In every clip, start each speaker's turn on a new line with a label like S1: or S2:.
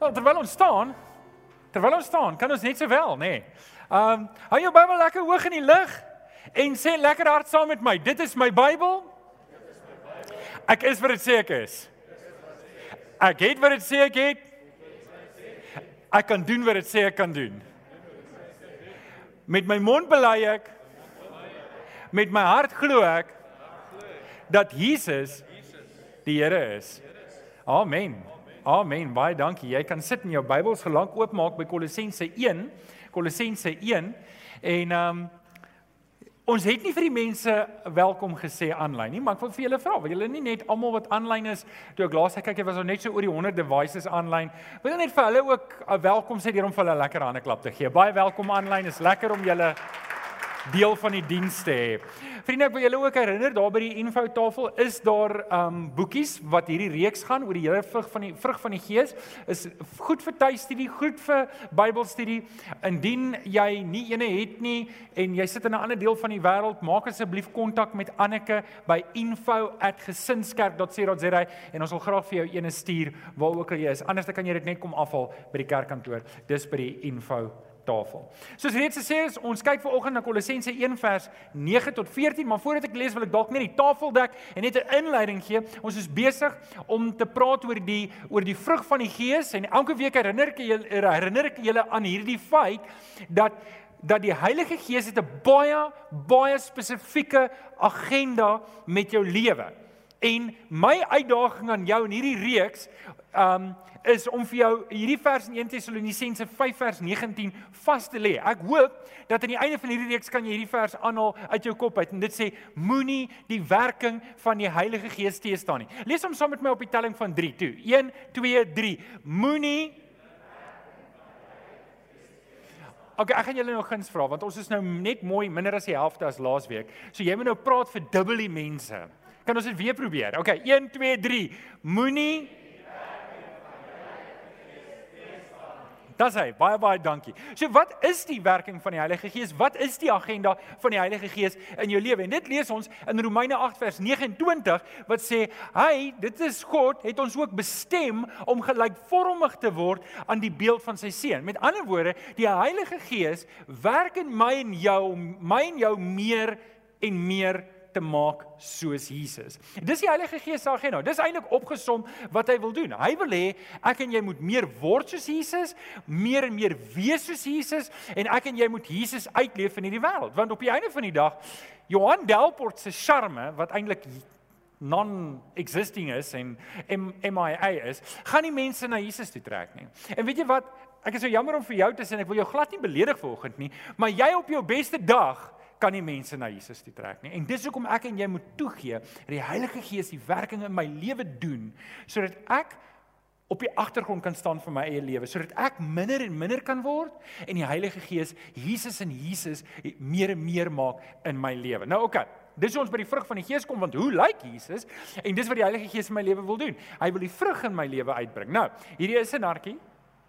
S1: Wel, terwyl ons staan, terwyl ons staan, kan ons net sowel, nê. Nee. Ehm, um, hou jou Bybel lekker hoog in die lug en sê lekker hard saam met my. Dit is my Bybel. Ek is wat dit sê ek is. Ek het wat dit sê ek het. Ek kan doen wat dit sê ek kan doen. Met my mond bely ek met my hart glo ek dat Jesus die Here is. Amen. Amen. Baie dankie. Jy kan sit in jou Bybels gelank oopmaak by Kolossense 1. Kolossense 1 en ehm um, ons het nie vir die mense welkom gesê aanlyn nie, maar ek wil vir julle vra, wil julle nie net almal wat aanlyn is, toe ek laas kyk, jy was al net so oor die 100 devices aanlyn. Wil net vir hulle ook 'n welkom sê deur om vir hulle 'n lekker hande klap te gee. Baie welkom aanlyn. Is lekker om julle deel van die diens te hê. Vriende, ek wil julle ook herinner daar by die info tafel is daar um boekies wat hierdie reeks gaan oor die hele vrug van die vrug van die Gees. Is goed vir tuistudie, goed vir Bybelstudie. Indien jy nie ene het nie en jy sit in 'n ander deel van die wêreld, maak asseblief kontak met Anneke by info@gesinskerk.co.za en ons wil graag vir jou ene stuur waar ook al jy is. Anders dan kan jy dit net kom afhaal by die kerkkantoor. Dis by die info tafel. Soos reeds gesê is, ons kyk vanoggend na Kolossense 1 vers 9 tot 14, maar voordat ek lees wil ek dalk net die tafel dek en net 'n inleiding gee. Ons is besig om te praat oor die oor die vrug van die Gees en elke week herinner ek julle herinner ek julle aan hierdie feit dat dat die Heilige Gees het 'n baie baie spesifieke agenda met jou lewe. En my uitdaging aan jou in hierdie reeks um is om vir jou hierdie vers in 1 Tessalonisense 5 vers 19 vas te lê. Ek hoop dat aan die einde van hierdie reeks kan jy hierdie vers aanhaal uit jou kop uit en dit sê moenie die werking van die Heilige Gees te staan nie. Lees hom saam met my op die telling van 3 toe. 1 2 3. Moenie okay, ek gaan julle nou guns vra want ons is nou net mooi minder as die helfte as laasweek. So jy moet nou praat vir dubbel die mense. Kan ons dit weer probeer? Okay, 1 2 3. Moenie Dis hy. Baie baie dankie. So wat is die werking van die Heilige Gees? Wat is die agenda van die Heilige Gees in jou lewe? En dit lees ons in Romeine 8 vers 29 wat sê hy, dit is God het ons ook bestem om gelykvormig te word aan die beeld van sy seun. Met ander woorde, die Heilige Gees werk in my en jou my en jou meer en meer te maak soos Jesus. Dis die Heilige Gees se agenda. Dis eintlik opgesom wat hy wil doen. Hy wil hê ek en jy moet meer word soos Jesus, meer en meer wees soos Jesus en ek en jy moet Jesus uitleef in hierdie wêreld. Want op die einde van die dag Johan Delport se charme wat eintlik non-existing is en MIA is, gaan nie mense na Jesus toe trek nie. En weet jy wat? Ek is so jammer om vir jou te sê en ek wil jou glad nie beledig vanoggend nie, maar jy op jou beste dag kan nie mense na Jesus toe trek nie. En dis hoekom ek en jy moet toegee dat die Heilige Gees die werking in my lewe doen sodat ek op die agtergrond kan staan vir my eie lewe sodat ek minder en minder kan word en die Heilige Gees Jesus en Jesus meer en meer maak in my lewe. Nou oké. Okay. Dis ons by die vrug van die Gees kom want hoe lyk Jesus? En dis wat die Heilige Gees in my lewe wil doen. Hy wil die vrug in my lewe uitbring. Nou, hierdie is 'n nartjie.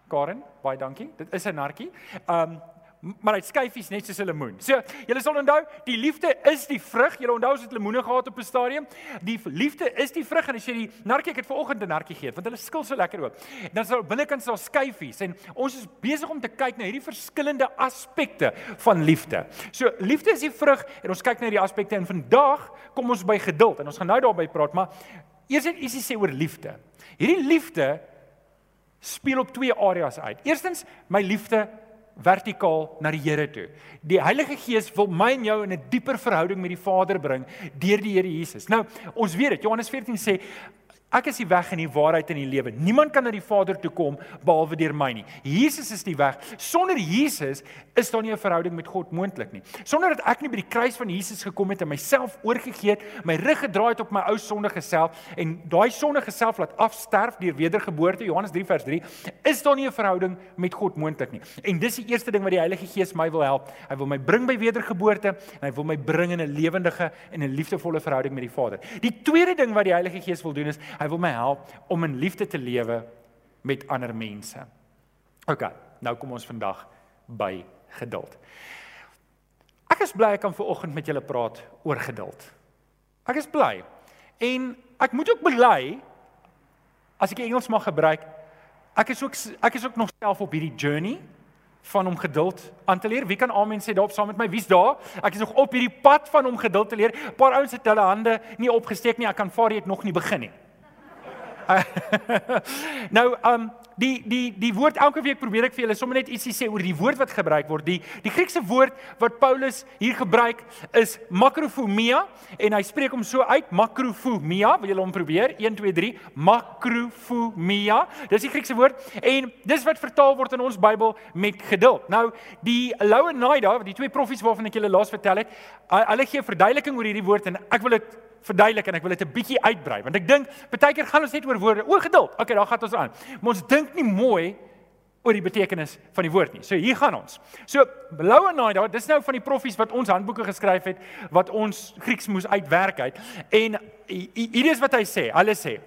S1: Karen, baie dankie. Dit is 'n nartjie. Um maar hy skyfies net soos 'n lemoen. So, julle sal onthou, die liefde is die vrug. Julle onthou ons het lemoene gehad op 'n stadium. Die liefde is die vrug en as jy die nartjie ek het vanoggend 'n nartjie gegee, want hulle skil so lekker ook. Dan sal binnekant sal skyfies en ons is besig om te kyk na hierdie verskillende aspekte van liefde. So, liefde is die vrug en ons kyk na die aspekte en vandag kom ons by geduld en ons gaan nou daarby praat, maar eers net ietsie sê oor liefde. Hierdie liefde speel op twee areas uit. Eerstens, my liefde vertikaal na die Here toe. Die Heilige Gees wil my en jou in 'n dieper verhouding met die Vader bring deur die Here Jesus. Nou, ons weet dit. Johannes 14 sê Ek is die weg en die waarheid en die lewe. Niemand kan na die Vader toe kom behalwe deur my nie. Jesus is die weg. Sonder Jesus is daar nie 'n verhouding met God moontlik nie. Sonder dat ek nie by die kruis van Jesus gekom het en myself oorgegee het, my rug gedraai het op my ou sondige self en daai sondige self laat afsterf deur wedergeboorte, Johannes 3 vers 3, is daar nie 'n verhouding met God moontlik nie. En dis die eerste ding wat die Heilige Gees my wil help. Hy wil my bring by wedergeboorte en hy wil my bring in 'n lewendige en 'n liefdevolle verhouding met die Vader. Die tweede ding wat die Heilige Gees wil doen is Hy wil my help om in liefde te lewe met ander mense. OK, nou kom ons vandag by geduld. Ek is bly ek kan ver oggend met julle praat oor geduld. Ek is bly. En ek moet ook bely as ek Engels mag gebruik, ek is ook ek is ook nog self op hierdie journey van om geduld aan te leer. Wie kan amen sê daarop saam met my? Wie's daar? Ek is nog op hierdie pad van om geduld te leer. 'n Paar ouens het hulle hande nie opgesteek nie. Ek kan vaar jy het nog nie begin nie. nou, um die die die woord elke week probeer ek vir julle sommer net ietsie sê oor die woord wat gebruik word. Die die Griekse woord wat Paulus hier gebruik is makrofomia en hy spreek hom so uit makrofomia. Wil julle hom probeer? 1 2 3 makrofomia. Dis die Griekse woord en dis wat vertaal word in ons Bybel met geduld. Nou, die Louenaida, die twee profees waarvan ek julle laas vertel het, hulle gee verduideliking oor hierdie woord en ek wil dit verduidelik en ek wil dit 'n bietjie uitbrei want ek dink baie keer gaan ons net oor woorde, oor geduld. Okay, daar gaan ons aan. Maar ons dink nie mooi oor die betekenis van die woord nie. So hier gaan ons. So Louanaida, daar, dis nou van die profees wat ons handboeke geskryf het wat ons Grieks moes uitwerk uit. En hier is wat hy sê. Hulle sê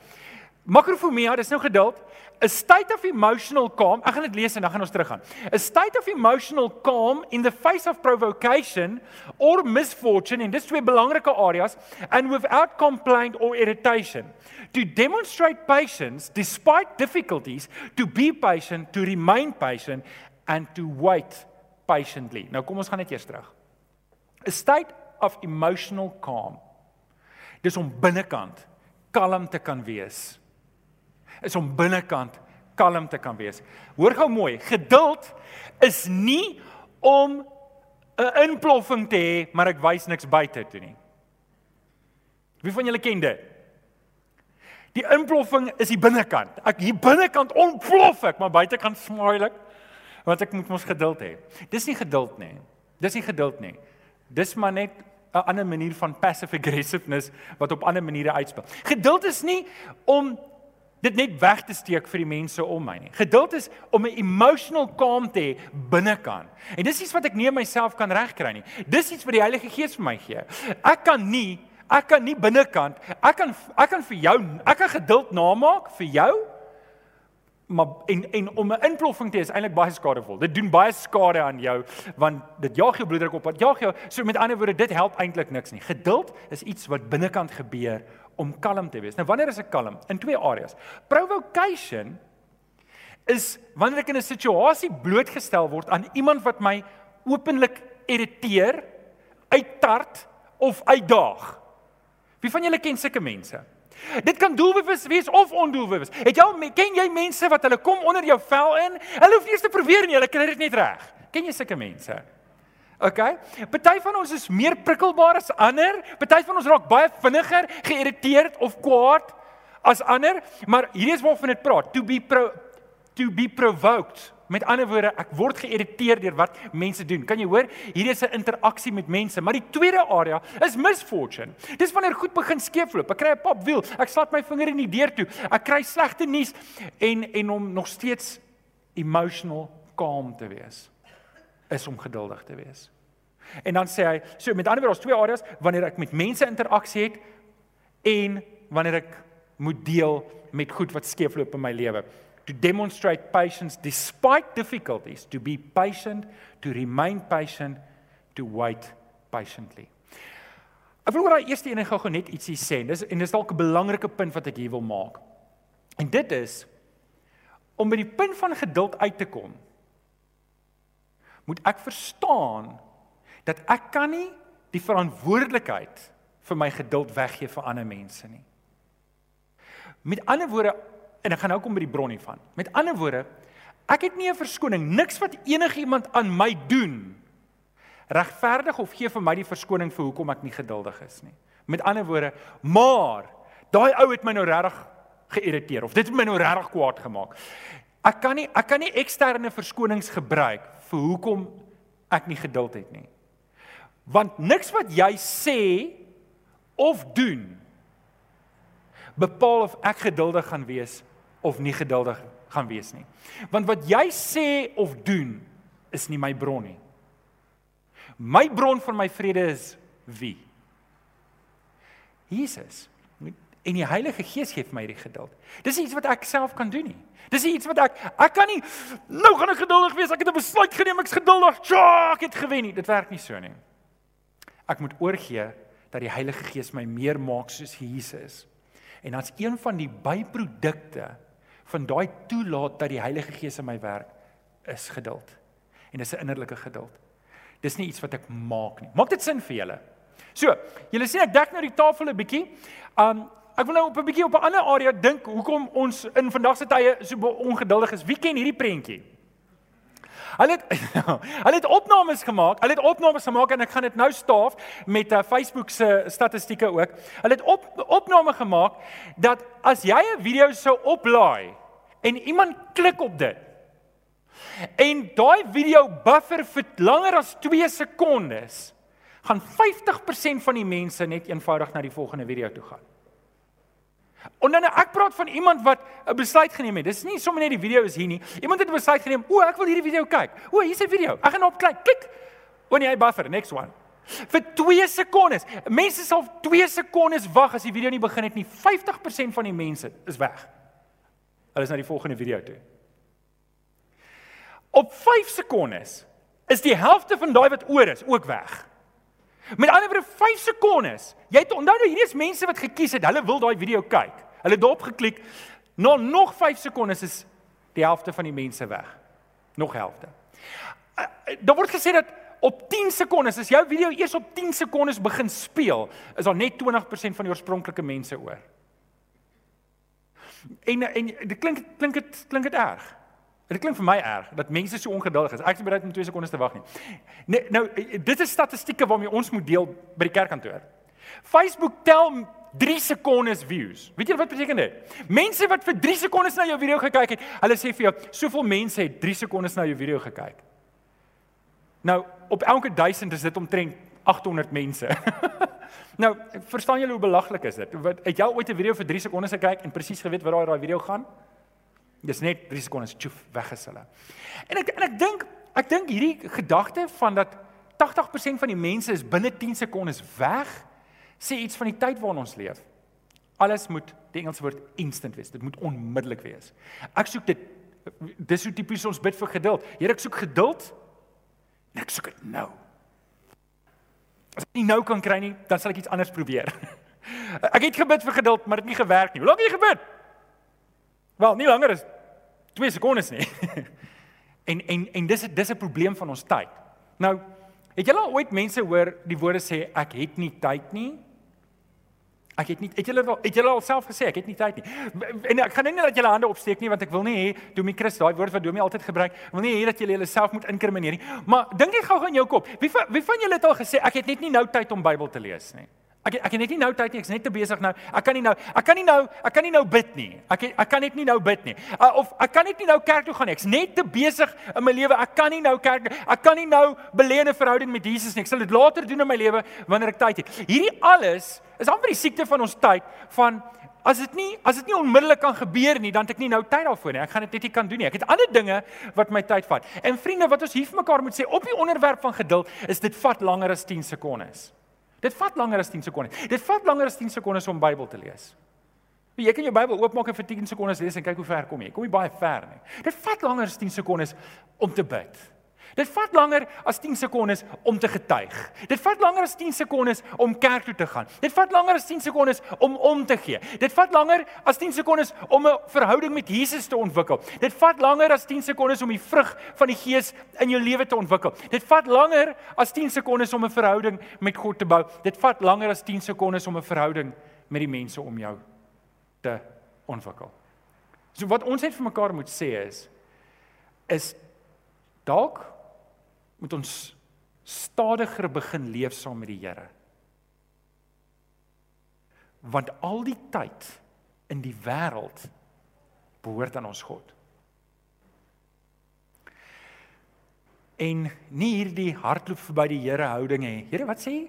S1: Makrofomia, dis nou geduld. A state of emotional calm. Ek gaan dit lees en dan gaan ons teruggaan. A state of emotional calm in the face of provocation or misfortune in dis twee belangrike areas and without complaint or irritation. To demonstrate patience despite difficulties, to be patient, to remain patient and to wait patiently. Nou kom ons gaan net eers terug. A state of emotional calm. Dis om binnekant kalm te kan wees is om binnekant kalm te kan wees. Hoor gou mooi, geduld is nie om 'n inploffing te hê, maar ek wys niks buite toe nie. Wie van julle ken dit? Die inploffing is die binnekant. Ek hier binnekant ontplof ek, maar buitekant smile ek want ek moet mos geduld hê. Dis nie geduld nie. Dis nie geduld nie. Dis maar net 'n ander manier van passive aggressiveness wat op ander maniere uitspel. Geduld is nie om dit net weg te steek vir die mense om my nie. Geduld is om 'n emotional calm te hê binnekant. En dis iets wat ek nie myself kan regkry nie. Dis iets wat die Heilige Gees vir my gee. Ek kan nie ek kan nie binnekant ek kan ek kan vir jou ek kan geduld namaak vir jou maar en en om 'n inploffing te hê is eintlik baie skadevol. Dit doen baie skade aan jou want dit jaag jou bloeddruk op. Dit jaag jou so met ander woorde dit help eintlik niks nie. Geduld is iets wat binnekant gebeur om kalm te wees. Nou wanneer is ek kalm? In twee areas. Provocation is wanneer ek in 'n situasie blootgestel word aan iemand wat my openlik irriteer, uittart of uitdaag. Wie van julle ken sulke mense? Dit kan doelbewus wees of ondoelbewus. Het jy ken jy mense wat hulle kom onder jou vel in? Hulle hoef nie eens te probeer nie, hulle kry dit net reg. Ken jy sulke mense? OK. Party van ons is meer prikkelbaar as ander. Party van ons raak baie vinniger geïrriteerd of kwaad as ander, maar hierdie is waarvan dit praat. To be pro to be provoked. Met ander woorde, ek word geïrriteerd deur wat mense doen. Kan jy hoor? Hier is 'n interaksie met mense, maar die tweede area is misfortune. Dis wanneer goed begin skeefloop. Ek kry 'n papwiel, ek slat my vinger in die deur toe. Ek kry slegte nuus en en om nog steeds emotional calm te wees is om geduldig te wees. En dan sê hy, so met ander woorde, ons twee areas wanneer ek met mense interaksie het en wanneer ek moet deel met goed wat skeefloop in my lewe. To demonstrate patience despite difficulties, to be patient, to remain patient, to wait patiently. Ek wil oor daai eerste een gou-gou net ietsie sê. Dis en dis dalk 'n belangrike punt wat ek hier wil maak. En dit is om by die punt van geduld uit te kom moet ek verstaan dat ek kan nie die verantwoordelikheid vir my geduld weggee vir ander mense nie. Met ander woorde, en ek gaan nou kom by die bron hiervan. Met ander woorde, ek het nie 'n verskoning, niks wat enigiemand aan my doen regverdig of gee vir my die verskoning vir hoekom ek nie geduldig is nie. Met ander woorde, maar daai ou het my nou regtig geïrriteer of dit het my nou regtig kwaad gemaak. Ek kan nie ek kan nie eksterne verskonings gebruik vir hoekom ek nie geduld het nie. Want niks wat jy sê of doen bepaal of ek geduldig gaan wees of nie geduldig gaan wees nie. Want wat jy sê of doen is nie my bron nie. My bron van my vrede is wie? Jesus. En die Heilige Gees gee vir my die geduld. Dis iets wat ek self kan doen nie. Dis iets wat ek ek kan nie nou gaan ek geduldig wees. Ek het 'n besluit geneem, ek's geduldig. Tja, ek het gewen nie. Dit werk nie so nie. Ek moet oorgee dat die Heilige Gees my meer maak soos Jesus. En dan's een van die byprodukte van daai toelaat dat die Heilige Gees in my werk is geduld. En dis 'n innerlike geduld. Dis nie iets wat ek maak nie. Maak dit sin vir julle? So, julle sien ek dek nou die tafel 'n bietjie. Um ek wil nou op 'n bietjie op 'n ander area dink hoekom ons in vandag se tye so ongeduldig is. Wie ken hierdie prentjie? Hulle het hulle het opnames gemaak. Hulle het opnames gemaak en ek gaan dit nou staaf met uh, Facebook se statistieke ook. Hulle het op opname gemaak dat as jy 'n video sou oplaai en iemand klik op dit en daai video buffer vir langer as 2 sekondes gaan 50% van die mense net eenvoudig na die volgende video toe gaan. En dan ek praat van iemand wat 'n besluit geneem het. Dis nie sommer net die video is hier nie. Iemand het 'n besluit geneem. O, ek wil hierdie video kyk. O, hier's 'n video. Ek gaan op klik. Klik. O nee, hy buffer. Next one. Vir 2 sekondes. Mense sal 2 sekondes wag as die video nie begin het nie. 50% van die mense is weg. Hulle is na die volgende video toe. Op 5 sekondes is die helfte van daai wat oor is ook weg. Met ander woorde 5 sekondes. Jy het onthou nou hierdie is mense wat gekies het, hulle wil daai video kyk. Hulle het daarop geklik. Nou nog 5 sekondes is die helfte van die mense weg. Nog helfte. Uh, daar word gesê dat op 10 sekondes as jou video eers op 10 sekondes begin speel, is daar net 20% van die oorspronklike mense oor. En en dit klink klink dit klink dit erg. Dit klink vir my erg dat mense so ongeduldig is. Ek is bereid om 2 sekondes te wag nie. Nee, nou dit is statistieke waarmee ons moet deel by die kerkkantoor. Facebook tel 3 sekondes views. Weet jy wat beteken dit? Mense wat vir 3 sekondes na jou video gekyk het, hulle sê vir jou, soveel mense het 3 sekondes na jou video gekyk. Nou, op elke 1000 is dit omtrent 800 mense. nou, verstaan julle hoe belaglik is dit? Wat het jy ooit 'n video vir 3 sekondes gekyk en presies geweet wat daai video gaan? Dis net 3 sekondes tjoef weg is hulle. En ek en ek dink ek dink hierdie gedagte van dat 80% van die mense is binne 10 sekondes weg sê iets van die tyd waarin ons leef. Alles moet die Engelse woord instant wees. Dit moet onmiddellik wees. Ek soek dit dis so tipies ons bid vir geduld. Here, ek soek geduld. En ek soek dit nou. As ek nie nou kan kry nie, dan sal ek iets anders probeer. Ek het gebid vir geduld, maar dit het nie gewerk nie. Hoe lank het jy gebid? Wel, nie langer as 2 sekondes nie. en en en dis dis 'n probleem van ons tyd. Nou, het julle al ooit mense hoor die woorde sê ek het nie tyd nie? Ek het nie het julle al het julle al self gesê ek het nie tyd nie. En ek gaan nie net dat julle hande opsteek nie want ek wil nie hê Domie Chris daai woord wat Domie altyd gebruik, wil nie hê dat julle jouself moet inkrimineer nie. Maar dink net gou-gou in jou kop. Wie van wie van julle het al gesê ek het net nie nou tyd om Bybel te lees nie? Ek ek het net nie nou tyd nie, ek's net te besig nou. Ek kan nie nou, ek kan nie nou, ek kan nie nou bid nie. Ek ek kan net nie nou bid nie. Uh, of ek kan net nie nou kerk toe gaan nie. Ek's net te besig in my lewe. Ek kan nie nou kerk ek kan nie nou beleene verhouding met Jesus nie. Ek sal dit later doen in my lewe wanneer ek tyd het. Hierdie alles is amper die siekte van ons tyd van as dit nie as dit nie onmiddellik kan gebeur nie, dan het ek nie nou tyd daarvoor nie. Ek gaan dit net nie kan doen nie. Ek het ander dinge wat my tyd vat. En vriende, wat ons hier vir mekaar moet sê op die onderwerp van geduld, is dit vat langer as 10 sekondes. Dit vat langer as 10 sekondes. Dit vat langer as 10 sekondes om Bybel te lees. Jy kan jou Bybel oopmaak en vir 10 sekondes lees en kyk hoe ver kom jy. Kom jy baie ver nie. Dit vat langer as 10 sekondes om te bid. Dit vat langer as 10 sekondes om te getuig. Dit vat langer as 10 sekondes om kerk toe te gaan. Dit vat langer as 10 sekondes om om te gee. Dit vat langer as 10 sekondes om 'n verhouding met Jesus te ontwikkel. Dit vat langer as 10 sekondes om die vrug van die Gees in jou lewe te ontwikkel. Dit vat langer as 10 sekondes om 'n verhouding met God te bou. Dit vat langer as 10 sekondes om 'n verhouding met die mense om jou te ontwikkel. So wat ons net vir mekaar moet sê is is dalk moet ons stadiger begin leef saam met die Here. Want al die tyd in die wêreld behoort aan ons God. En nie hierdie hardloop verby die Here houding hê. Here, wat sê jy?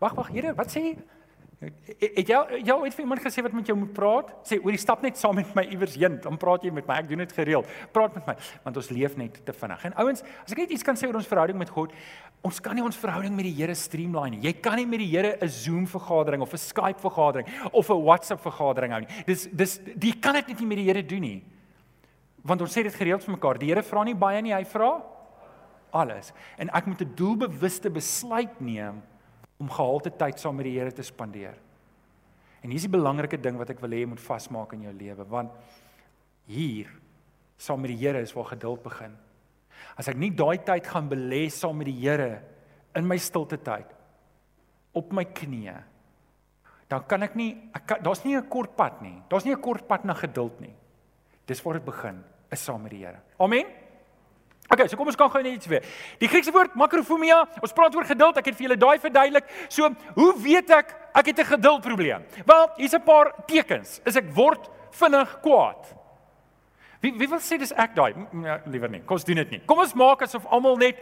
S1: Wag, wag, Here, wat sê jy? Het jy jy ooit vir iemand gesê wat met jou moet praat? Sê oor die stap net saam met my iewers heen, dan praat jy met my. Ek doen dit gereeld. Praat met my, want ons leef net te vinnig. En ouens, as ek net iets kan sê oor ons verhouding met God, ons kan nie ons verhouding met die Here streamline nie. Jy kan nie met die Here 'n Zoom vergadering of 'n Skype vergadering of 'n WhatsApp vergadering hou nie. Dis dis jy kan dit net nie met die Here doen nie. Want ons sê dit gereeld vir mekaar. Die Here vra nie baie nie, hy vra alles. En ek moet 'n doelbewuste besluit neem om gehalte tyd saam met die Here te spandeer. En hier is die belangrike ding wat ek wil hê jy moet vasmaak in jou lewe, want hier saam met die Here is waar geduld begin. As ek nie daai tyd gaan belê saam met die Here in my stilte tyd op my knieë, dan kan ek nie daar's nie 'n kort pad nie. Daar's nie 'n kort pad na geduld nie. Dis waar dit begin, is saam met die Here. Amen. Okay, so kom ons kan gou net iets weer. Die Griekse woord makrofomia, ons praat oor geduld. Ek het vir julle daai verduidelik. So, hoe weet ek ek het 'n geduldprobleem? Wel, hier's 'n paar tekens. Is ek word vinnig kwaad. Wie wie wil sê dis ek daai? Ja, liewer nie. Kom ons doen dit nie. Kom ons maak asof almal net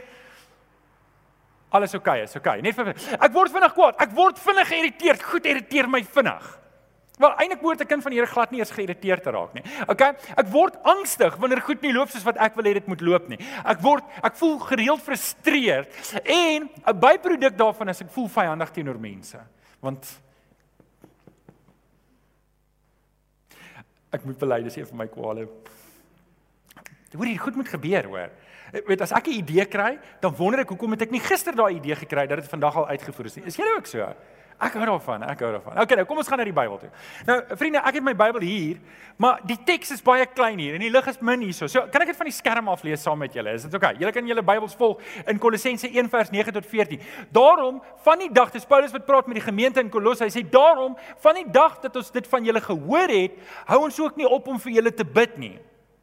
S1: alles oukei okay is. Oukei. Okay. Net vir Ek word vinnig kwaad. Ek word vinnig geïrriteerd. Goed irriteer my vinnig. Wel, eintlik moet 'n kind van die Here glad nie eens geïrriteerd te raak nie. Okay? Ek word angstig wanneer goed nie loop soos wat ek wil hê dit moet loop nie. Ek word ek voel gereeld frustreerd en 'n byproduk daarvan is ek voel vyandig teenoor mense. Want ek moet bely dis een van my kwale. Hoor hier goed moet gebeur hoor. Ek weet as ek 'n idee kry, dan wonder ek hoekom het ek nie gister daai idee gekry dat dit vandag al uitgevoer is nie. Is jy ook so? Ek hou daarvan, ek hou daarvan. Okay, nou kom ons gaan na die Bybel toe. Nou, vriende, ek het my Bybel hier, maar die teks is baie klein hier en die lig is min hierso. So, kan ek dit van die skerm af lees saam met julle? Is dit okay? Julle kan julle Bybels volg in Kolossense 1 vers 9 tot 14. Daarom, van die dag, dis Paulus wat praat met die gemeente in Kolosse. Hy sê daarom, van die dag dat ons dit van julle gehoor het, hou ons ook nie op om vir julle te bid nie.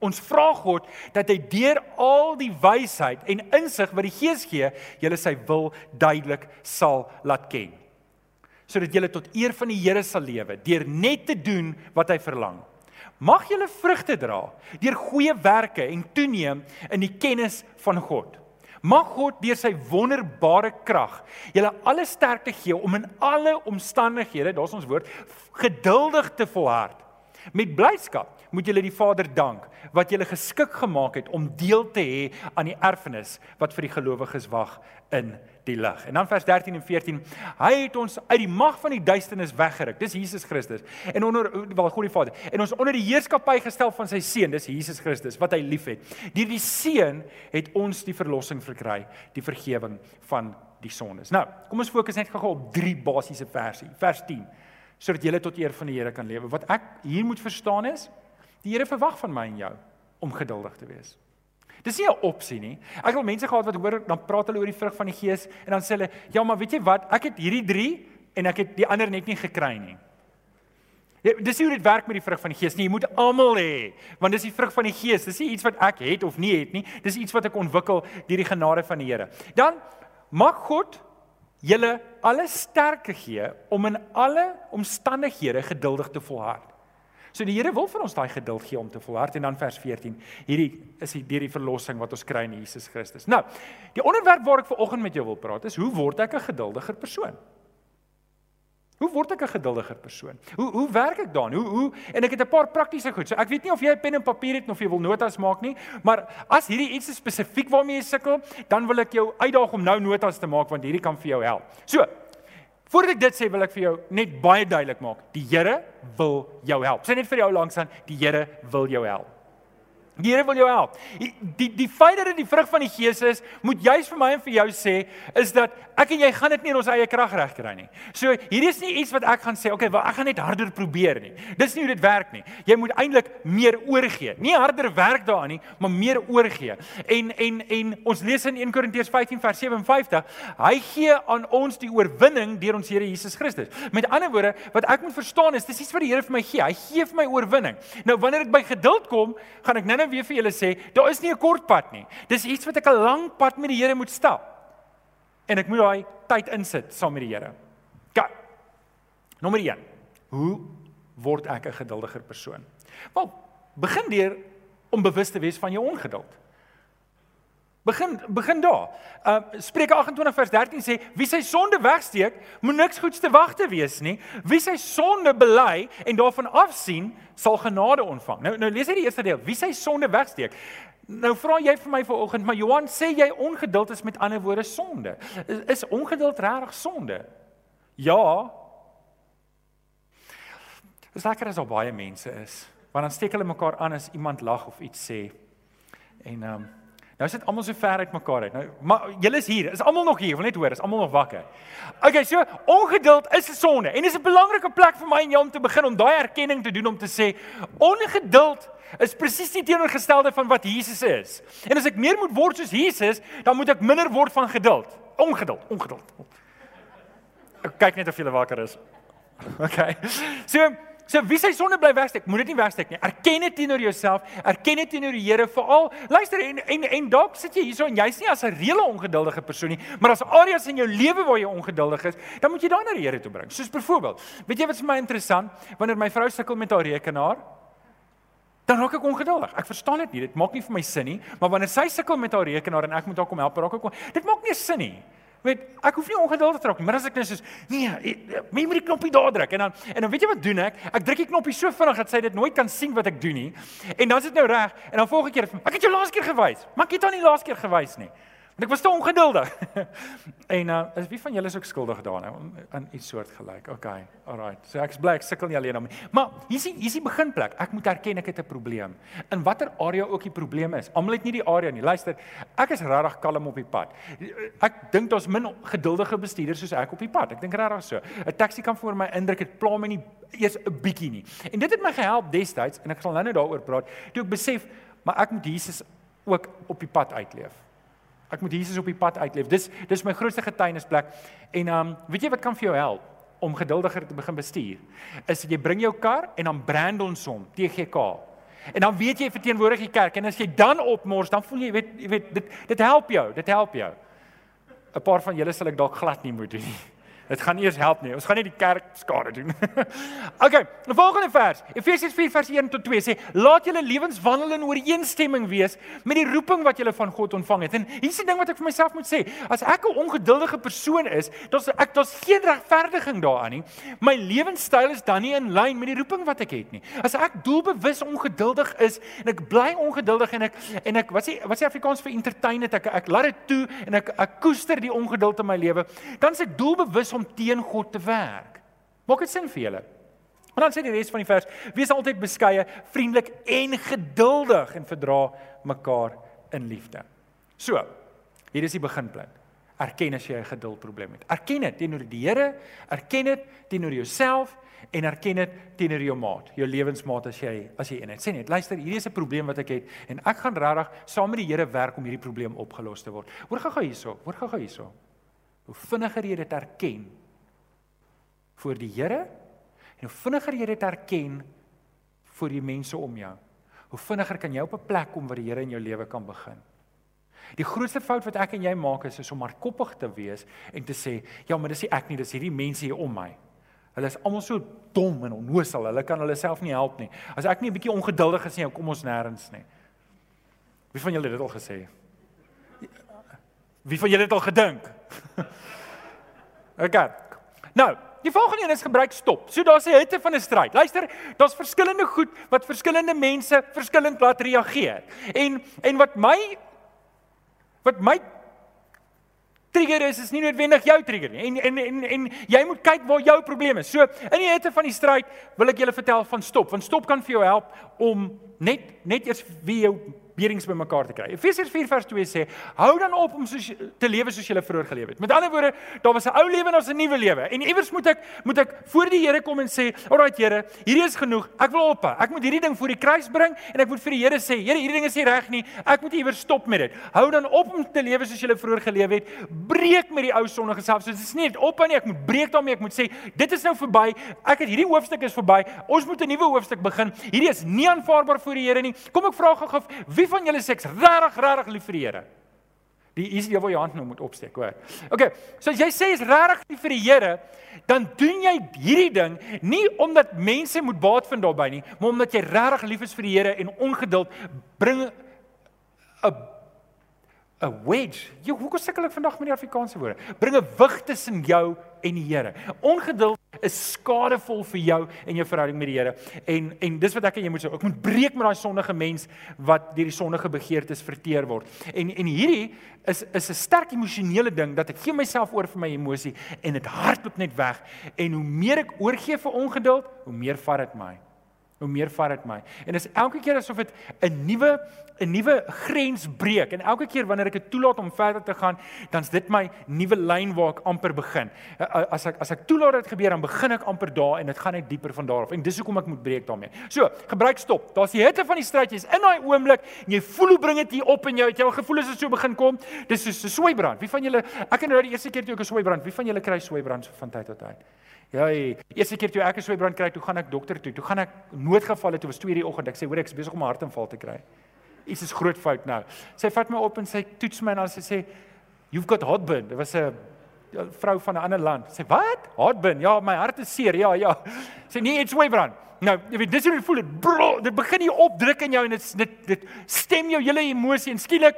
S1: Ons vra God dat hy deur al die wysheid en insig wat die Gees gee, julle sy wil duidelik sal laat ken. Sodat julle tot eer van die Here sal lewe deur net te doen wat hy verlang. Mag julle vrugte dra deur goeie werke en toeneem in die kennis van God. Mag God deur sy wonderbare krag julle alle sterkte gee om in alle omstandighede, daar's ons woord, geduldig te volhard. Met blydskap moet julle die Vader dank wat julle geskik gemaak het om deel te hê aan die erfenis wat vir die gelowiges wag in die lig. En dan vers 13 en 14, hy het ons uit die mag van die duisternis weggeruk. Dis Jesus Christus. En onder wel God die Vader. En ons onder die heerskappy gestel van sy seun, dis Jesus Christus wat hy liefhet. Deur die seun het ons die verlossing verkry, die vergifnis van die sondes. Nou, kom ons fokus net gou op drie basiese verse. Vers 10 sodat jy tot eer van die Here kan lewe. Wat ek hier moet verstaan is, Die Here verwag van my en jou om geduldig te wees. Dis nie 'n opsie nie. Ek het al mense gehad wat hoor dan praat hulle oor die vrug van die Gees en dan sê hulle, "Ja, maar weet jy wat? Ek het hierdie 3 en ek het die ander net nie gekry nie." Ja, dis nie hoe dit werk met die vrug van die Gees nie. Jy moet almal hê, want dis die vrug van die Gees. Dis nie iets wat ek het of nie het nie. Dis iets wat ek ontwikkel deur die genade van die Here. Dan mag God julle alle sterkte gee om in alle omstandighede geduldig te volhard. So die Here wil vir ons daai geduld gee om te volhard en dan vers 14. Hierdie is die deur die verlossing wat ons kry in Jesus Christus. Nou, die onderwerp waar ek ver oggend met jou wil praat is hoe word ek 'n geduldiger persoon? Hoe word ek 'n geduldiger persoon? Hoe hoe werk ek daan? Hoe hoe en ek het 'n paar praktiese goed. So ek weet nie of jy 'n pen en papier het of jy wil notas maak nie, maar as hierdie iets is spesifiek waarmee jy sukkel, dan wil ek jou uitdaag om nou notas te maak want hierdie kan vir jou help. So, Voordat ek dit sê, wil ek vir jou net baie duidelik maak. Die Here wil jou help. Sê net vir jou langs aan, die Here wil jou help. Die Here wil jou help. Die die, feit dat dit die vrug van die Gees is, moet juis vir my en vir jou sê is dat ek en jy gaan dit nie in ons eie krag regkry nie. So hierdie is nie iets wat ek gaan sê, okay, wel ek gaan net harder probeer nie. Dis nie hoe dit werk nie. Jy moet eintlik meer oorgee. Nie harder werk daaraan nie, maar meer oorgee. En en en ons lees in 1 Korintiërs 15 vers 57, hy gee aan ons die oorwinning deur ons Here Jesus Christus. Met ander woorde, wat ek moet verstaan is dis iets wat die Here vir my gee. Hy gee vir my oorwinning. Nou wanneer dit by geduld kom, gaan ek nou nou weer vir julle sê, daar is nie 'n kort pad nie. Dis iets wat ek 'n lang pad met die Here moet stap. En ek moet daai tyd insit saam met die Here. Gaan. Nommer 1. Hoe word ek 'n geduldiger persoon? Wel, begin deur om bewus te wees van jou ongeduld. Begin begin daar. Uh Spreuke 28 vers 13 sê wie sy sonde wegsteek, moet niks goeds te wag te wees nie. Wie sy sonde bely en daarvan afsien, sal genade ontvang. Nou nou lees jy die eerste deel. Wie sy sonde wegsteek. Nou vra jy vir my vanoggend, maar Johan, sê jy ongeduld is met ander woorde sonde? Is, is ongeduld regtig sonde? Ja. Dis lekker as al baie mense is. Want dan steek hulle mekaar aan as iemand lag of iets sê. En ehm um, Nou sit almal so ver uit mekaar uit. Nou, maar julle is hier. Is almal nog hier? Wil net hoor, is almal nog wakker? Okay, so ongeduld is 'n sonde en dis 'n belangrike plek vir my en jou om te begin om daai erkenning te doen om te sê ongeduld is presies die teenoorgestelde van wat Jesus is. En as ek meer moet word soos Jesus, dan moet ek minder word van geduld. Ongeduld, ongeduld. Ek kyk net of jy wakker is. Okay. So So wie sy sonde bly wegsteek, moet dit nie wegsteek nie. Erken dit teenoor jouself, erken dit teenoor die Here veral. Luister en en en dalk sit jy hierso en jy's nie as 'n reële ongeduldige persoon nie, maar as areas in jou lewe waar jy ongeduldig is, dan moet jy daai na die Here toe bring. Soos byvoorbeeld, weet jy wat vir my interessant, wanneer my vrou sukkel met haar rekenaar, dan raak ek ongeduldig. Ek verstaan dit nie. Dit maak nie vir my sin nie, maar wanneer sy sukkel met haar rekenaar en ek moet haar kom help, raak ek dit maak nie sin nie weet ek hoef nie ongeduldig te raak nie, maar as ek net soos nee, jy moet die knoppie daar druk en dan en dan weet jy wat doen ek? Ek druk die knoppie so vinnig dat sy dit nooit kan sien wat ek doen nie. En dan is dit nou reg en dan volgende keer ek het jou laaste keer gewys, maar ek het hom nie laaste keer gewys nie. Want ek was te ongeduldig. en uh is wie van julle is ook skuldig daaraan nou, aan iets soort gelyk. Okay. Alright. So ek's bly ek sukkel nie alleen om nie. Maar hier is hier is die beginplek. Ek moet erken ek het 'n probleem. In watter area ook die probleem is. Almal het nie die area nie. Luister, ek is regtig kalm op die pad. Ek dink daar's min geduldige bestuurders soos ek op die pad. Ek dink regtig so. 'n Taxi kan vir my indruk dit pla my nie eers 'n bietjie nie. En dit het my gehelp destyds en ek sal nou-nou daaroor praat. Toe ek besef maar ek moet Jesus ook op die pad uitleef. Ek moet Jesus op die pad uitleef. Dis dis my grootste getuienisplek. En ehm um, weet jy wat kan vir jou help om geduldiger te begin bestuur? Is jy bring jou kar en dan brand ons hom TGK. En dan weet jy verteenwoordig die kerk en as jy dan opmors, dan voel jy weet jy weet dit dit help jou, dit help jou. 'n Paar van julle sal ek dalk glad nie moet doen nie. Dit gaan eers help nie. Ons gaan nie die kerk skade doen. okay, die volgende vers. Efesiërs 4 vers 1 tot 2 sê: "Laat julle lewens wandel in ooreenstemming wees met die roeping wat julle van God ontvang het." En hier's die ding wat ek vir myself moet sê. As ek 'n ongeduldige persoon is, dan ek daar's geen regverdiging daaraan nie. My lewenstyl is dan nie in lyn met die roeping wat ek het nie. As ek doelbewus ongeduldig is en ek bly ongeduldig en ek en ek wat sê wat sê Afrikaans vir entertain het ek ek laat dit toe en ek ek koester die ongeduld in my lewe, dan is ek doelbewus om teen God te werk. Maak dit sin vir julle? En dan sê die res van die vers: Wees altyd beskeie, vriendelik en geduldig en verdra mekaar in liefde. So, hier is die beginpunt. Erken as jy 'n geduldprobleem het. Erken dit teenoor die Here, erken dit teenoor jouself en erken dit teenoor jou maat, jou lewensmaat as jy as jy een het. Sê net, luister, hierdie is 'n probleem wat ek het en ek gaan regtig saam met die Here werk om hierdie probleem opgelos te word. Hoor gou-gou hierso, hoor gou-gou hierso. Hoe vinniger jy dit erken voor die Here en hoe vinniger jy dit erken voor die mense om jou, hoe vinniger kan jy op 'n plek kom waar die Here in jou lewe kan begin. Die grootste fout wat ek en jy maak is, is om maar koppig te wees en te sê, ja, maar dis nie ek nie, dis hierdie mense hier om my. Hulle is almal so dom en onnoosal. Hulle kan hulle self nie help nie. As ek nie 'n bietjie ongeduldig is nie, kom ons nêrens nie. Wie van julle het dit al gesê? Wie van julle het al gedink? OK. Nou, die volgende een is gebruik stop. So daar's 'n hitte van 'n stryd. Luister, daar's verskillende goed wat verskillende mense verskillend laat reageer. En en wat my wat my trigger is is nie noodwendig jou trigger nie. En en en en jy moet kyk waar jou probleem is. So in die hitte van die stryd wil ek julle vertel van stop. Want stop kan vir jou help om net net eers wie jou berings bymekaar te kry. Efesiërs 4 vers 2 sê: "Hou dan op om soos te lewe soos jy vroeër geleef het." Met ander woorde, daar was 'n ou lewe en ons 'n nuwe lewe. En iewers moet ek moet ek voor die Here kom en sê: "Alraai Here, hierdie is genoeg. Ek wil op. Ek moet hierdie ding voor die kruis bring en ek moet vir die Here sê: Here, hierdie ding is nie reg nie. Ek moet iewers stop met dit. Hou dan op om te lewe soos jy vroeër geleef het. Breek met die ou sondige self. So dit is nie net op en nie. Ek moet breek daarmee. Ek moet sê: Dit is nou verby. Ek het hierdie hoofstuk is verby. Ons moet 'n nuwe hoofstuk begin. Hierdie is nie aanvaarbaar voor die Here nie. Kom ek vra gou-gou, wie van julle sê regtig regtig lief vir die Here. Die is jy waar jy hand nou moet opsteek, hoor. Okay, so as jy sê is regtig lief vir die Here, dan doen jy hierdie ding nie omdat mense moet baat vind daarbey nie, maar omdat jy regtig lief is vir die Here en ongeduld bring 'n 'n wedge. Jy hoekom sukkel ek vandag met die Afrikaanse woorde? Bring 'n wig tussen jou en die Here. Ongeduld is skadevol vir jou en jou verhouding met die Here. En en dis wat ek en jy moet sê, ek moet breek met daai sondige mens wat deur die sondige begeertes verteer word. En en hierdie is is 'n sterk emosionele ding dat ek gee myself oor vir my emosie en dit hardloop net weg. En hoe meer ek oorgee vir ongeduld, hoe meer vat dit my. Hoe meer vat dit my. En dit is elke keer asof dit 'n nuwe 'n nuwe grens breek en elke keer wanneer ek dit toelaat om verder te gaan, dan's dit my nuwe lyn waar ek amper begin. As ek as ek toelaat dit gebeur, dan begin ek amper daar en dit gaan net dieper van daar af. En dis hoekom ek moet breek daarmee. So, gebruik stop. Daar's die hitte van die stryd, jy's in daai oomblik en jy voel hoe bring dit hier op in jou. Het jy al gevoel as dit so begin kom? Dis soos 'n swybrand. Wie van julle ek het nou die eerste keer toe ek 'n swybrand, wie van julle kry swybrand van tyd tot tyd? Ja, eerste keer toe ek 'n swybrand kry, toe gaan ek dokter toe. Toe gaan ek noodgevalle toe was 2:00 die oggend. Ek sê hoor ek is besig om 'n hartaanval te kry. Iets is groot fout nou. Sy vat my op en sy toets my en dan sy sê you've got heartburn. Dit was 'n vrou van 'n ander land. Sy sê wat? Heartburn. Ja, my hart is seer. Ja, ja. Sy nee, it's swybrand. Nou, jy weet dis hoe jy voel dit. Bro, dit begin hier opdruk in jou en dit dit stem jou hele emosie en skielik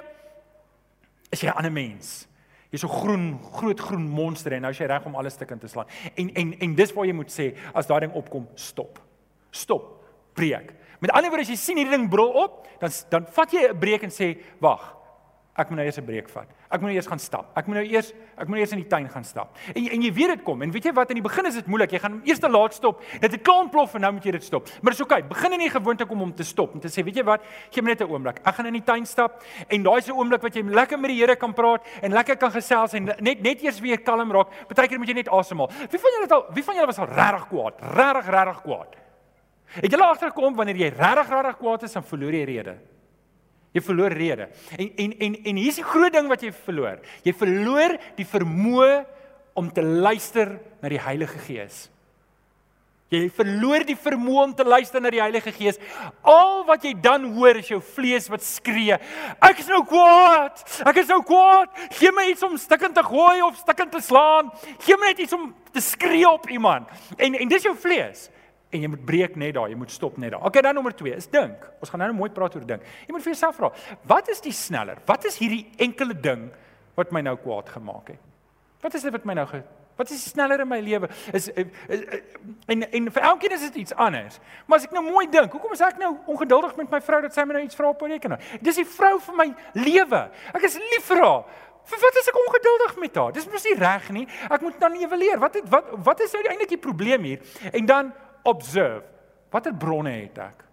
S1: is jy 'n ander mens. Jy's so groen, groot groen monster en nou is jy reg om alles te kan te slaan. En en en dis waar jy moet sê as daai ding opkom, stop. Stop. Breek. Met ander woorde as jy sien hierdie ding brul op, dan dan vat jy 'n breek en sê, "Wag. Ek moet nou eers 'n breek vat. Ek moet nou eers gaan stap. Ek moet nou eers ek moet nou eers in die tuin gaan stap." En en jy weet dit kom. En weet jy wat in die begin is dit moeilik. Jy gaan eers te laat stop. Dit het klaar ontplof en nou moet jy dit stop. Maar dis oké. Okay. Begin in die gewoonte kom om te stop en te sê, "Weet jy wat? Gee my net 'n oomblik. Ek gaan in die tuin stap." En daai is 'n oomblik wat jy lekker met die Here kan praat en lekker kan gesels en net net eers weer kalm raak. Partykeer moet jy net asemhaal. Wie van julle het al wie van julle was al regtig kwaad? Regtig regtig kwaad? Het jy agterkom wanneer jy regtig regtig kwaad is, dan verloor jy rede. Jy verloor rede. En en en en hier's die groot ding wat jy verloor. Jy verloor die vermoë om te luister na die Heilige Gees. Jy verloor die vermoë om te luister na die Heilige Gees. Al wat jy dan hoor is jou vlees wat skree. Ek is nou kwaad. Ek is nou kwaad. Geen my iets om stikkend te gooi of stikkend te slaan. Geen my net iets om te skree op iemand. En en dis jou vlees en jy moet breek net daar, jy moet stop net daar. Okay, dan nommer 2 is dink. Ons gaan nou mooi praat oor dink. Jy moet vir jouself vra, wat is die sneller? Wat is hierdie enkele ding wat my nou kwaad gemaak het? Wat is dit wat my nou ge Wat is sneller in my lewe? Is, is, is en en vir elkeen is dit iets anders. Maar as ek nou mooi dink, hoekom is ek nou ongeduldig met my vrou dat sy my nou iets vra op rekenaar? Dis die vrou van my lewe. Ek is lief vir haar. Vir wat is ek ongeduldig met haar? Dis mos nie reg nie. Ek moet dan evalueer. Wat het wat wat is nou eintlik die probleem hier? En dan observe. Watter bronne het ek?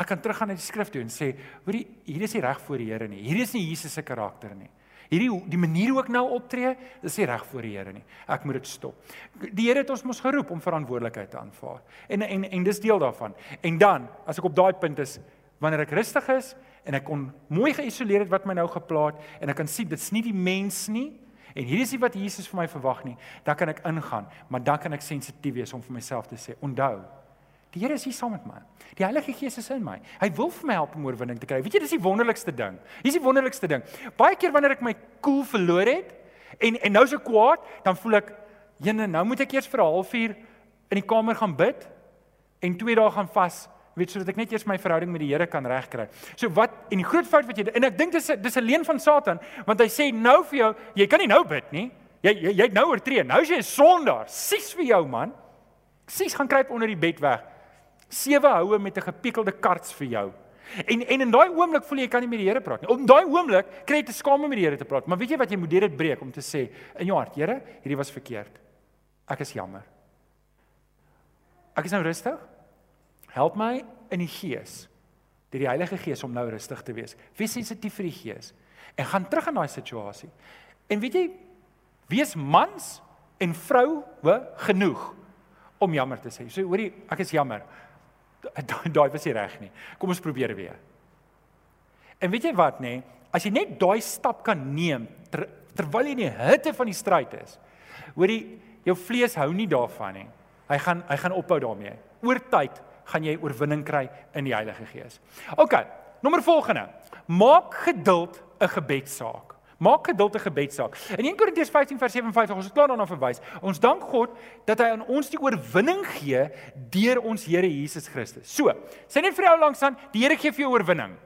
S1: Ek kan teruggaan na die skrif toe en sê, hoorie, hier is nie reg voor die Here nie. Hier is nie Jesus se karakter nie. Hierdie die manier hoe ek nou optree, is nie reg voor die Here nie. Ek moet dit stop. Die Here het ons mos geroep om verantwoordelikheid te aanvaar. En en en dis deel daarvan. En dan, as ek op daai punt is, wanneer ek rustig is en ek kon mooi geïsoleer het wat my nou geplaat en ek kan sien dit's nie die mens nie, En hier is nie wat Jesus vir my verwag nie. Dan kan ek ingaan, maar dan kan ek sensitief wees om vir myself te sê, onthou, die Here is hier saam met my. Die Heilige Gees is in my. Hy wil vir my help om oorwinning te kry. Weet jy, dis die wonderlikste ding. Hier is die wonderlikste ding. Baie keer wanneer ek my koel cool verloor het en en nou so kwaad, dan voel ek, "Jene, nou moet ek eers vir 'n halfuur in die kamer gaan bid en 2 dae gaan vas." Weet sodat ek net eers my verhouding met die Here kan regkry. So wat en die groot fout wat jy en ek dink dis dis 'n leen van Satan want hy sê nou vir jou, jy kan nie nou bid nie. Jy jy jy nou oortree. Nou is jy 'n sondaar. Sies vir jou man. Sies gaan kruip onder die bed weg. Sewe houe met 'n gepiekelde karts vir jou. En en in daai oomblik voel jy jy kan nie met die Here praat nie. Op daai oomblik kry jy te skaam om met die Here te praat. Maar weet jy wat jy moet dit breek om te sê in jou hart, Here, hierdie was verkeerd. Ek is jammer. Ek is nou rustig. Help my in die gees deur die Heilige Gees om nou rustig te wees. Wees sensitief vir die gees en gaan terug in daai situasie. En weet jy, wees mans en vroue genoeg om jammer te sê. So hoorie, ek is jammer. Daai was nie reg nie. Kom ons probeer weer. En weet jy wat nê? As jy net daai stap kan neem ter, terwyl jy in die hitte van die stryd is. Hoorie, jou vlees hou nie daarvan nie. Hy gaan hy gaan ophou daarmee. Oor tyd gaan jy oorwinning kry in die Heilige Gees. OK, nommer volgende. Maak geduld 'n gebedsaak. Maak geduld 'n gebedsaak. In 1 Korintiërs 15 vers 57 ons het klaar daarna verwys. Ons dank God dat hy aan ons die oorwinning gee deur ons Here Jesus Christus. So, sê net vir jou langs aan, die Here gee vir jou oorwinning.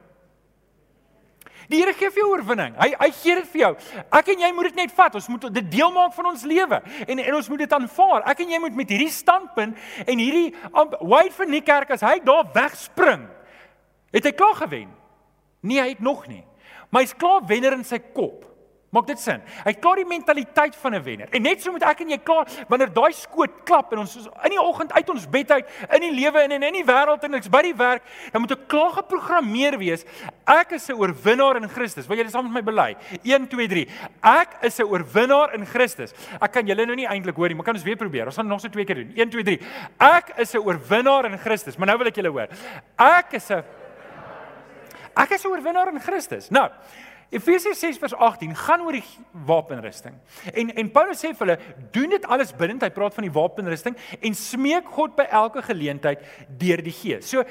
S1: Die Here gee vir jou oorwinning. Hy hy gee dit vir jou. Ek en jy moet dit net vat. Ons moet dit deel maak van ons lewe en en ons moet dit aanvaar. Ek en jy moet met hierdie standpunt en hierdie wyd van die kerk as hy daar wegspring. Het hy klaar gewen? Nee, hy het nog nie. Maar hy's klaar wenner in sy kop. Maak dit sin? Hy het klaar die mentaliteit van 'n wenner. En net so moet ek en jy klaar wanneer daai skoot klap en ons in die oggend uit ons bed uit in die lewe en in die wêreld en ek's by die werk, dan moet ek klaar geprogrammeer wees. Ek is 'n oorwinnaar in Christus. Wil jy dit saam met my bely? 1 2 3. Ek is 'n oorwinnaar in Christus. Ek kan julle nou nie eintlik hoor nie, maar kan ons weer probeer. Ons gaan nog so twee keer doen. 1 2 3. Ek is 'n oorwinnaar in Christus. Maar nou wil ek julle hoor. Ek is 'n Ek is 'n oorwinnaar in Christus. Nou, Efesiërs 6 vers 18 gaan oor die wapenrusting. En en Paulus sê vir hulle, doen dit alles binne, hy praat van die wapenrusting en smeek God by elke geleentheid deur die Gees. So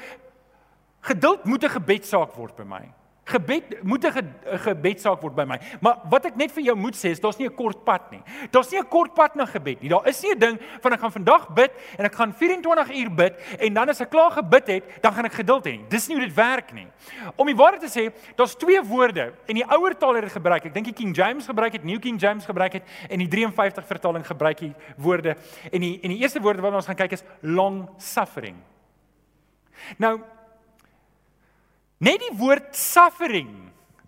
S1: geduld moet 'n gebedsaak word by my. Gebed moet 'n ge, gebedsaak word by my. Maar wat ek net vir jou moet sê is daar's nie 'n kort pad nie. Daar's nie 'n kort pad na gebed nie. Daar is nie 'n ding van ek gaan vandag bid en ek gaan 24 uur bid en dan as ek klaar gebid het, dan gaan ek geduld hê nie. Dis nie hoe dit werk nie. Om die waarheid te sê, daar's twee woorde en die ouer taal het dit gebruik. Ek dink die King James gebruik het, New King James gebruik het en die 53 vertaling gebruik die woorde en die en die eerste woorde wat ons gaan kyk is long suffering. Nou Net die woord suffering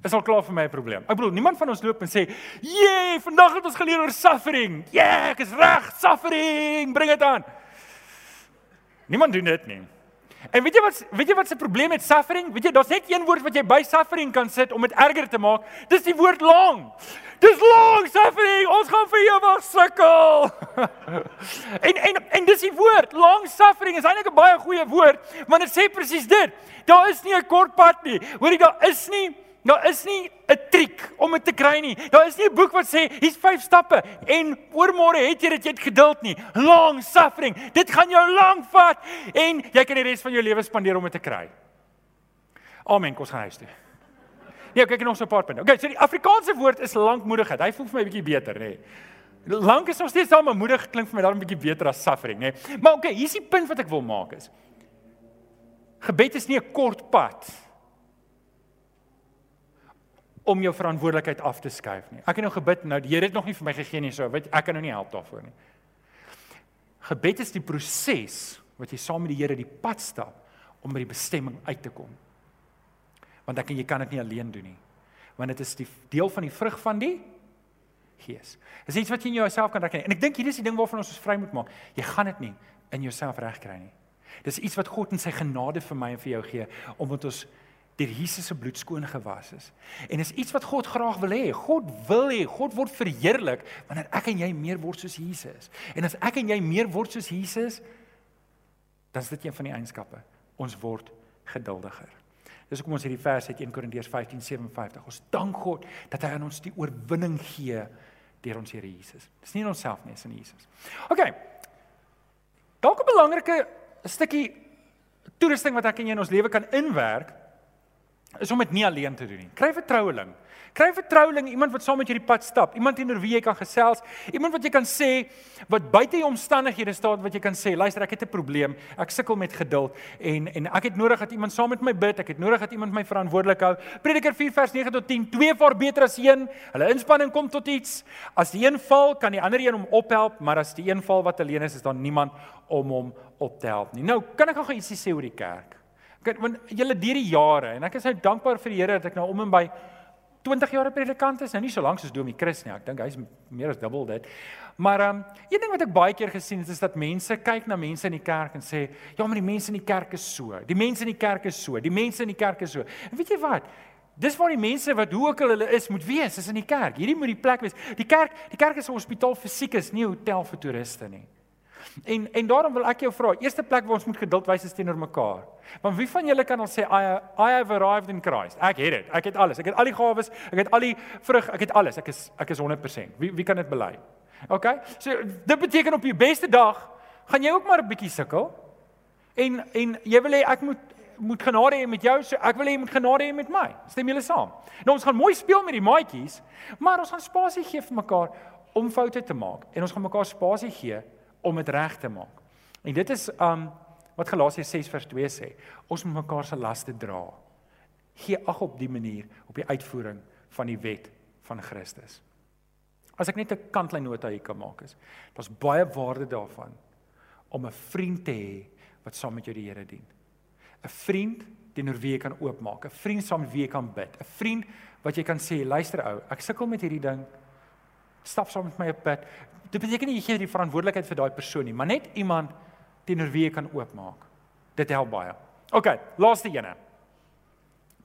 S1: is al klaar vir my 'n probleem. Ek bedoel, niemand van ons loop en sê, "Jee, vandag het ons geleer oor suffering." Ja, yeah, ek is reg, suffering, bring dit aan. Niemand doen dit nie. En weet jy wat weet jy wat se probleem met suffering? Weet jy, daar's net een woord wat jy by suffering kan sit om dit erger te maak. Dis die woord long. Dis long suffering. Ons gaan vir ewig sukkel. en en en dis die woord. Long suffering is eintlik 'n baie goeie woord, want dit sê presies dit. Daar is nie 'n kort pad nie. Hoorie, daar is nie Daar is nie 'n triek om dit te kry nie. Daar is nie 'n boek wat sê hier's 5 stappe en oormôre het jy dit jy het geduld nie. Long suffering. Dit gaan jou lank vat en jy kan die res van jou lewe spandeer om dit te kry. Amen. Kom ons gaan huis toe. Nee, kyk nog so 'n paar punte. Okay, so die Afrikaanse woord is lankmoedigheid. Hy voel vir my 'n bietjie beter, nê. Nee. Lank is nog steeds al maar moedig klink vir my dan 'n bietjie beter as suffering, nê. Nee. Maar okay, hier's die punt wat ek wil maak is. Gebed is nie 'n kort pad om jou verantwoordelikheid af te skuif nie. Ek het nou gebid, nou die Here het nog nie vir my gegee nie, so weet ek kan nou nie help daarvoor nie. Gebed is die proses wat jy saam met die Here die pad stap om by die bestemming uit te kom want ek en jy kan dit nie alleen doen nie. Want dit is die deel van die vrug van die Gees. Dis iets wat jy in jouself kan regkry. En ek dink hier is die ding waarvan ons ons vry moet maak. Jy gaan dit nie in jouself regkry nie. Dis iets wat God in sy genade vir my en vir jou gee omdat ons deur Jesus se bloed skoon gewas is. En is iets wat God graag wil hê. God wil hê God word verheerlik wanneer ek en jy meer word soos Jesus. En as ek en jy meer word soos Jesus, dan is dit een van die eienskappe. Ons word geduldiger. Dis hoekom ons hierdie vers uit 1 Korintiërs 15:57. Ons dank God dat hy aan ons die oorwinning gee deur ons Here Jesus. Dis nie in onsself nie, dis in Jesus. OK. Dalk 'n belangrike stukkie toerusting wat ek en jy in ons lewe kan inwerk is om dit nie alleen te doen nie. Kry vertroueling. Kry vertroueling, iemand wat saam met jou die pad stap, iemand teenoor wie jy kan gesels, iemand wat jy kan sê wat buite jou omstandighede staan wat jy kan sê, luister, ek het 'n probleem, ek sukkel met geduld en en ek het nodig dat iemand saam met my bid, ek het nodig dat iemand my verantwoordelik hou. Prediker 4 vers 9 tot 10, twee vaar beter as een. Hulle inspanning kom tot iets. As die een val, kan die ander een hom ophelp, maar as die een val wat alleen is, is daar niemand om hom op te help nie. Nou, kan ek gou ietsie sê oor die kerk? Kyk, want julle deur die jare en ek is nou dankbaar vir die Here dat ek nou om en by 20 jaar 'n predikant is, nou nie so lank soos Domie Chris nie. Ek dink hy's meer as dubbel dit. Maar ehm um, een ding wat ek baie keer gesien het is dat mense kyk na mense in die kerk en sê, "Ja, maar die mense in die kerk is so. Die mense in die kerk is so. Die mense in die kerk is so." En weet jy wat? Dis waar die mense wat hoe ook al hulle is moet wees, is in die kerk. Hierdie moet die plek wees. Die kerk, die kerk is 'n hospitaal vir siekes, nie 'n hotel vir toeriste nie. En en daarom wil ek jou vra, eerste plek waar ons moet geduld wys is teenoor mekaar. Want wie van julle kan al sê I I have arrived in Christ? Ek het dit. Ek het alles. Ek het al die gawes, ek het al die vrug, ek het alles. Ek is ek is 100%. Wie wie kan dit bely? OK? So dit beteken op jou beste dag gaan jy ook maar 'n bietjie sukkel. En en jy wil hê ek moet moet genade hê met jou, so ek wil hê jy moet genade hê met my. Stem julle saam? Nou ons gaan mooi speel met die maatjies, maar ons gaan spasie gee vir mekaar om foute te maak en ons gaan mekaar spasie gee om dit reg te maak. En dit is um wat Galasiërs 6 vers 2 sê. Ons moet mekaar se laste dra. Gee ag op die manier op die uitvoering van die wet van Christus. As ek net 'n kantlyn nota hier kan maak is, daar's baie waarde daarvan om 'n vriend te hê wat saam met jou die Here dien. 'n Vriend teenoor wie jy kan oopmaak, 'n vriend saam met wie jy kan bid, 'n vriend wat jy kan sê, luister ou, ek sukkel met hierdie ding. Stap saam met my op pad. Dit beteken nie jy gee die verantwoordelikheid vir daai persoon nie, maar net iemand teenoor wie jy kan oopmaak. Dit help baie. OK, laaste ene.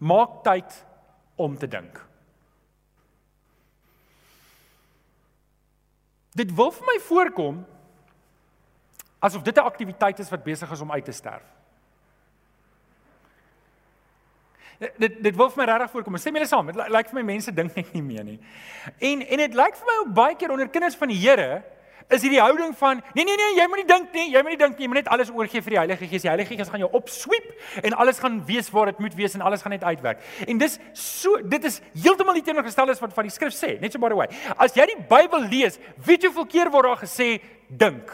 S1: Maak tyd om te dink. Dit wil vir my voorkom asof dit 'n aktiwiteit is wat besig is om uit te sterf. Dit dit wil vir my regtig voorkom. Stem julle saam? Dit lyk vir my mense dink net nie meer nie. En en dit lyk vir my ook baie keer onder kinders van die Here is hierdie houding van nee nee nee, jy moet nie dink nie, jy moet nie dink nie, jy moet net alles oorgee vir die Heilige Gees. Die Heilige Gees gaan jou opsweep en alles gaan wees waar dit moet wees en alles gaan net uitwerk. En dis so dit is heeltemal nie teenoorgestel is wat van die skrif sê, net so by the way. As jy die Bybel lees, weet jy hoeveel keer word daar gesê dink.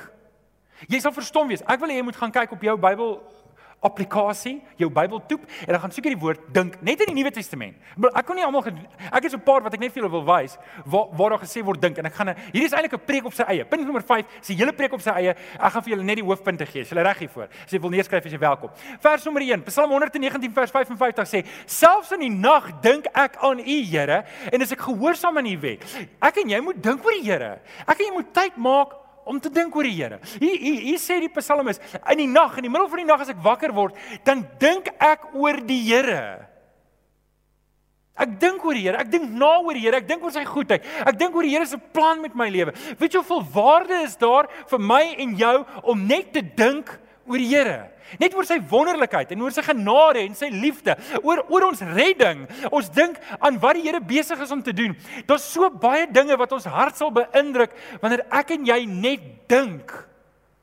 S1: Jy sal verstom wees. Ek wil hê jy moet gaan kyk op jou Bybel applikasie, jou Bybel toep en dan gaan soek jy die woord dink net in die Nuwe Testament. Ek kon nie almal ek het so 'n paar wat ek net vir julle wil wys waar waar daar gesê word dink en ek gaan hier is eintlik 'n preek op sy eie. Punt nommer 5 is 'n hele preek op sy eie. Ek gaan vir julle net die hoofpunte gee. Is jy reg hiervoor? As jy wil neerskryf as jy welkom. Vers nommer 1, Psalm 119 vers 55 sê: Selfs in die nag dink ek aan U, Here, en as ek gehoorsaam aan U wet. Ek en jy moet dink oor die Here. Ek en jy moet tyd maak om te dink oor die Here. Hier hier hier sê die psalmis, in die nag, in die middel van die nag as ek wakker word, dan dink ek oor die Here. Ek dink oor die Here, ek dink na oor die Here, ek dink oor sy goedheid. Ek dink oor die Here se plan met my lewe. Weet jy hoeveel waarde is daar vir my en jou om net te dink oor die Here? Net oor sy wonderlikheid en oor sy genade en sy liefde, oor oor ons redding. Ons dink aan wat die Here besig is om te doen. Daar's so baie dinge wat ons hart sal beïndruk wanneer ek en jy net dink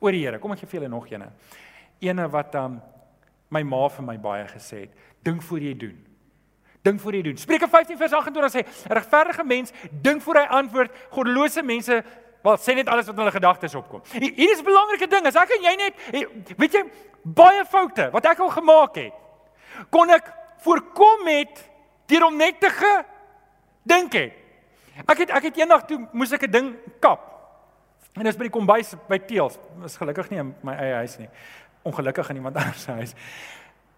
S1: oor die Here. Kom ek gee vir julle nog eene. Eene wat um my ma vir my baie gesê het. Dink voor jy doen. Dink voor jy doen. Spreuke 15 vers 28 sê: 'n regverdige mens dink voor hy antwoord. Goddelose mense Wel, sê net alles wat in hulle gedagtes opkom. Hier is 'n belangrike ding. As ek en jy net weet jy baie foute wat ek al gemaak het, kon ek voorkom het deur om net te gedink het. Ek het ek het eendag toe moes ek 'n ding kap. En dit is by die kombuis by Teels. Is gelukkig nie in my eie huis nie. Ongelukkig in iemand anders se huis.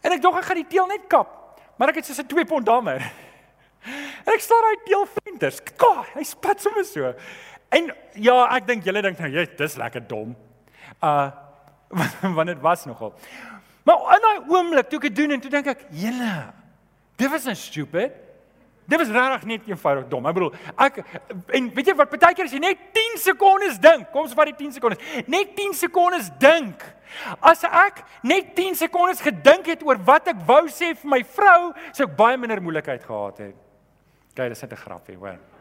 S1: En ek dink ek gaan die teel net kap. Maar ek het so 'n 2 pond dammer. En ek staan daai teel venters. Ka, hy spat sommer so. En ja, ek dink julle dink nou, jy, dis lekker dom. Uh want dit was nogal. Maar in daai oomblik toe ek dit doen en toe dink ek, julle, dit was 'n nou stupid. Dit was regtig net eenvoudig dom. Ek bedoel, ek en weet jy wat baie keer as jy net 10 sekondes dink, kom ons vat die 10 sekondes. Net 10 sekondes dink. As ek net 10 sekondes gedink het oor wat ek wou sê vir my vrou, sou ek baie minder moeilikheid gehad het. Kyk, dis net 'n grapie, hoor.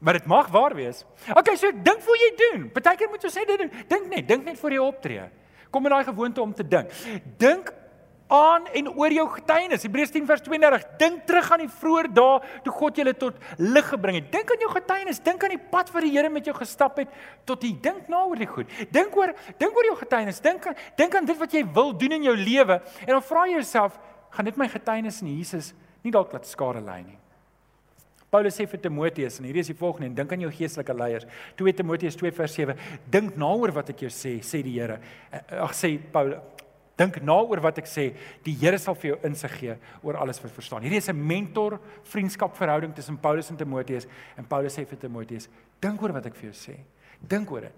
S1: Maar dit mag waar wees. Okay, so dink voor jy doen. Partykeer moet jy sê dit dink net, dink net voor jy optree. Kom in daai gewoonte om te dink. Dink aan en oor jou getuienis. Hebreërs 10 vers 32. Dink terug aan die vroeë dae toe God julle tot lig gebring het. Dink aan jou getuienis, dink aan die pad wat die Here met jou gestap het tot hier. Dink na oor die goed. Dink oor dink oor jou getuienis. Dink aan dink aan dit wat jy wil doen in jou lewe en dan vra jy jouself, gaan dit my getuienis in Jesus nie dalk laat skade lei nie? Paulus sê vir Timoteus en hierdie is die volgende en dink aan jou geestelike leiers. 2 Timoteus 2 vers 7. Dink na oor wat ek jou sê, sê die Here. Eh, ag sê Paulus, dink na oor wat ek sê. Die Here sal vir jou insig gee oor alles wat verstaan. Hierdie is 'n mentor vriendskap verhouding tussen Paulus en Timoteus en Paulus sê vir Timoteus, dink oor wat ek vir jou sê. Dink oor dit.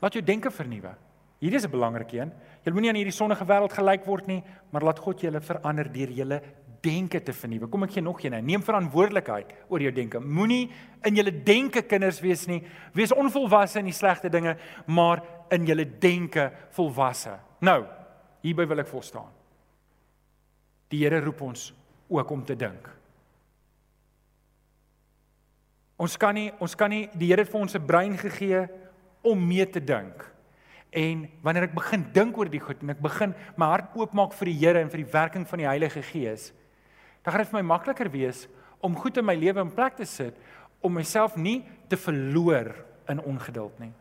S1: Laat jou denke vernuwe. Hierdie is 'n belangrike een. Jy moenie aan hierdie sonnige wêreld gelyk word nie, maar laat God julle verander deur julle denke te vernuwe. Kom ek gee nog een. Neem verantwoordelikheid oor jou denke. Moenie in julle denke kinders wees nie. Wees onvolwasse in die slegte dinge, maar in julle denke volwasse. Nou, hierby wil ek volstaan. Die Here roep ons ook om te dink. Ons kan nie ons kan nie die Here het vir ons 'n brein gegee om mee te dink. En wanneer ek begin dink oor die goed en ek begin my hart oopmaak vir die Here en vir die werking van die Heilige Gees, dan gaan dit vir my makliker wees om goed in my lewe in plek te sit om myself nie te verloor in ongeduld nie.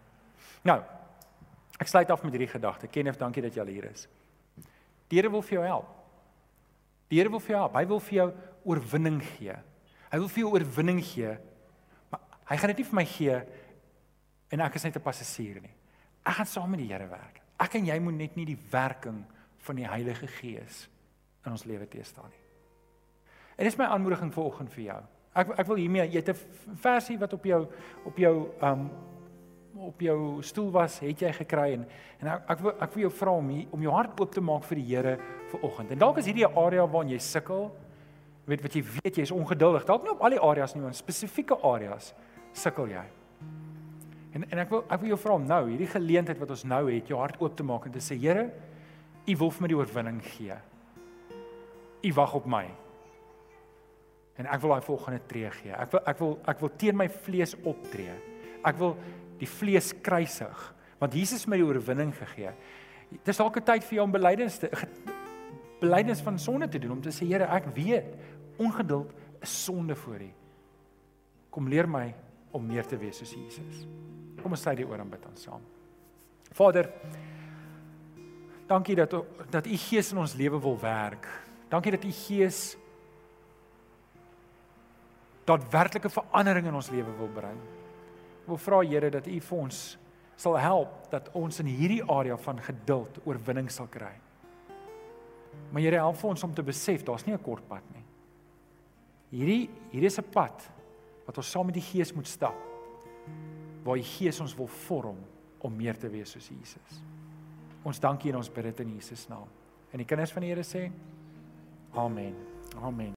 S1: Nou, ek sluit af met hierdie gedagte. Kenneth, dankie dat jy al hier is. Die Here wil vir jou help. Die Here wil vir jou help. Hy wil vir jou oorwinning gee. Hy wil vir jou oorwinning gee. Maar hy gaan dit nie vir my gee en ek is net 'n passasier nie. Ek gaan saam met die Here werk. Ek en jy moet net nie die werking van die Heilige Gees in ons lewe teëstaan nie. En dis my aanmoediging vir oggend vir jou. Ek ek wil hiermee jy het 'n versie wat op jou op jou um op jou stoel was, het jy gekry en en ek ek wil ek wil jou vra om hier, om jou hart oop te maak vir die Here vir oggend. En dalk is hierdie 'n area waarin jy sukkel. Weet wat jy weet jy is ongeduldig. Dalk nie op al die areas nie, maar in spesifieke areas sukkel jy. En en ek wil ek wil jou vra om nou hierdie geleentheid wat ons nou het, jou hart oop te maak en te sê Here, U wil vir my die oorwinning gee. U wag op my. En ek wil daai volgende tree gee. Ek wil ek wil ek wil teen my vlees optree. Ek wil die vlees kruisig want Jesus het my die oorwinning gegee. Dis dalk 'n tyd vir jou om belydenis te belydenis van sonde te doen om te sê Here, ek weet ongeduld is sonde voor U. Kom leer my om meer te wees soos Jesus. Kom ons sê dit oor aan bid aan saam. Vader, dankie dat dat U Gees in ons lewe wil werk. Dankie dat U Gees daadwerklike verandering in ons lewe wil bring. Ek wil vra Here dat U vir ons sal help dat ons in hierdie area van geduld oorwinning sal kry. Maar Here help vir ons om te besef daar's nie 'n kort pad nie. Hierdie hier is 'n pad wat ons saam met die Gees moet stap. Waar die Gees ons wil vorm om meer te wees soos Jesus. Ons dankie en ons bid dit in Jesus naam. En die kinders van die Here sê: Amen. Amen.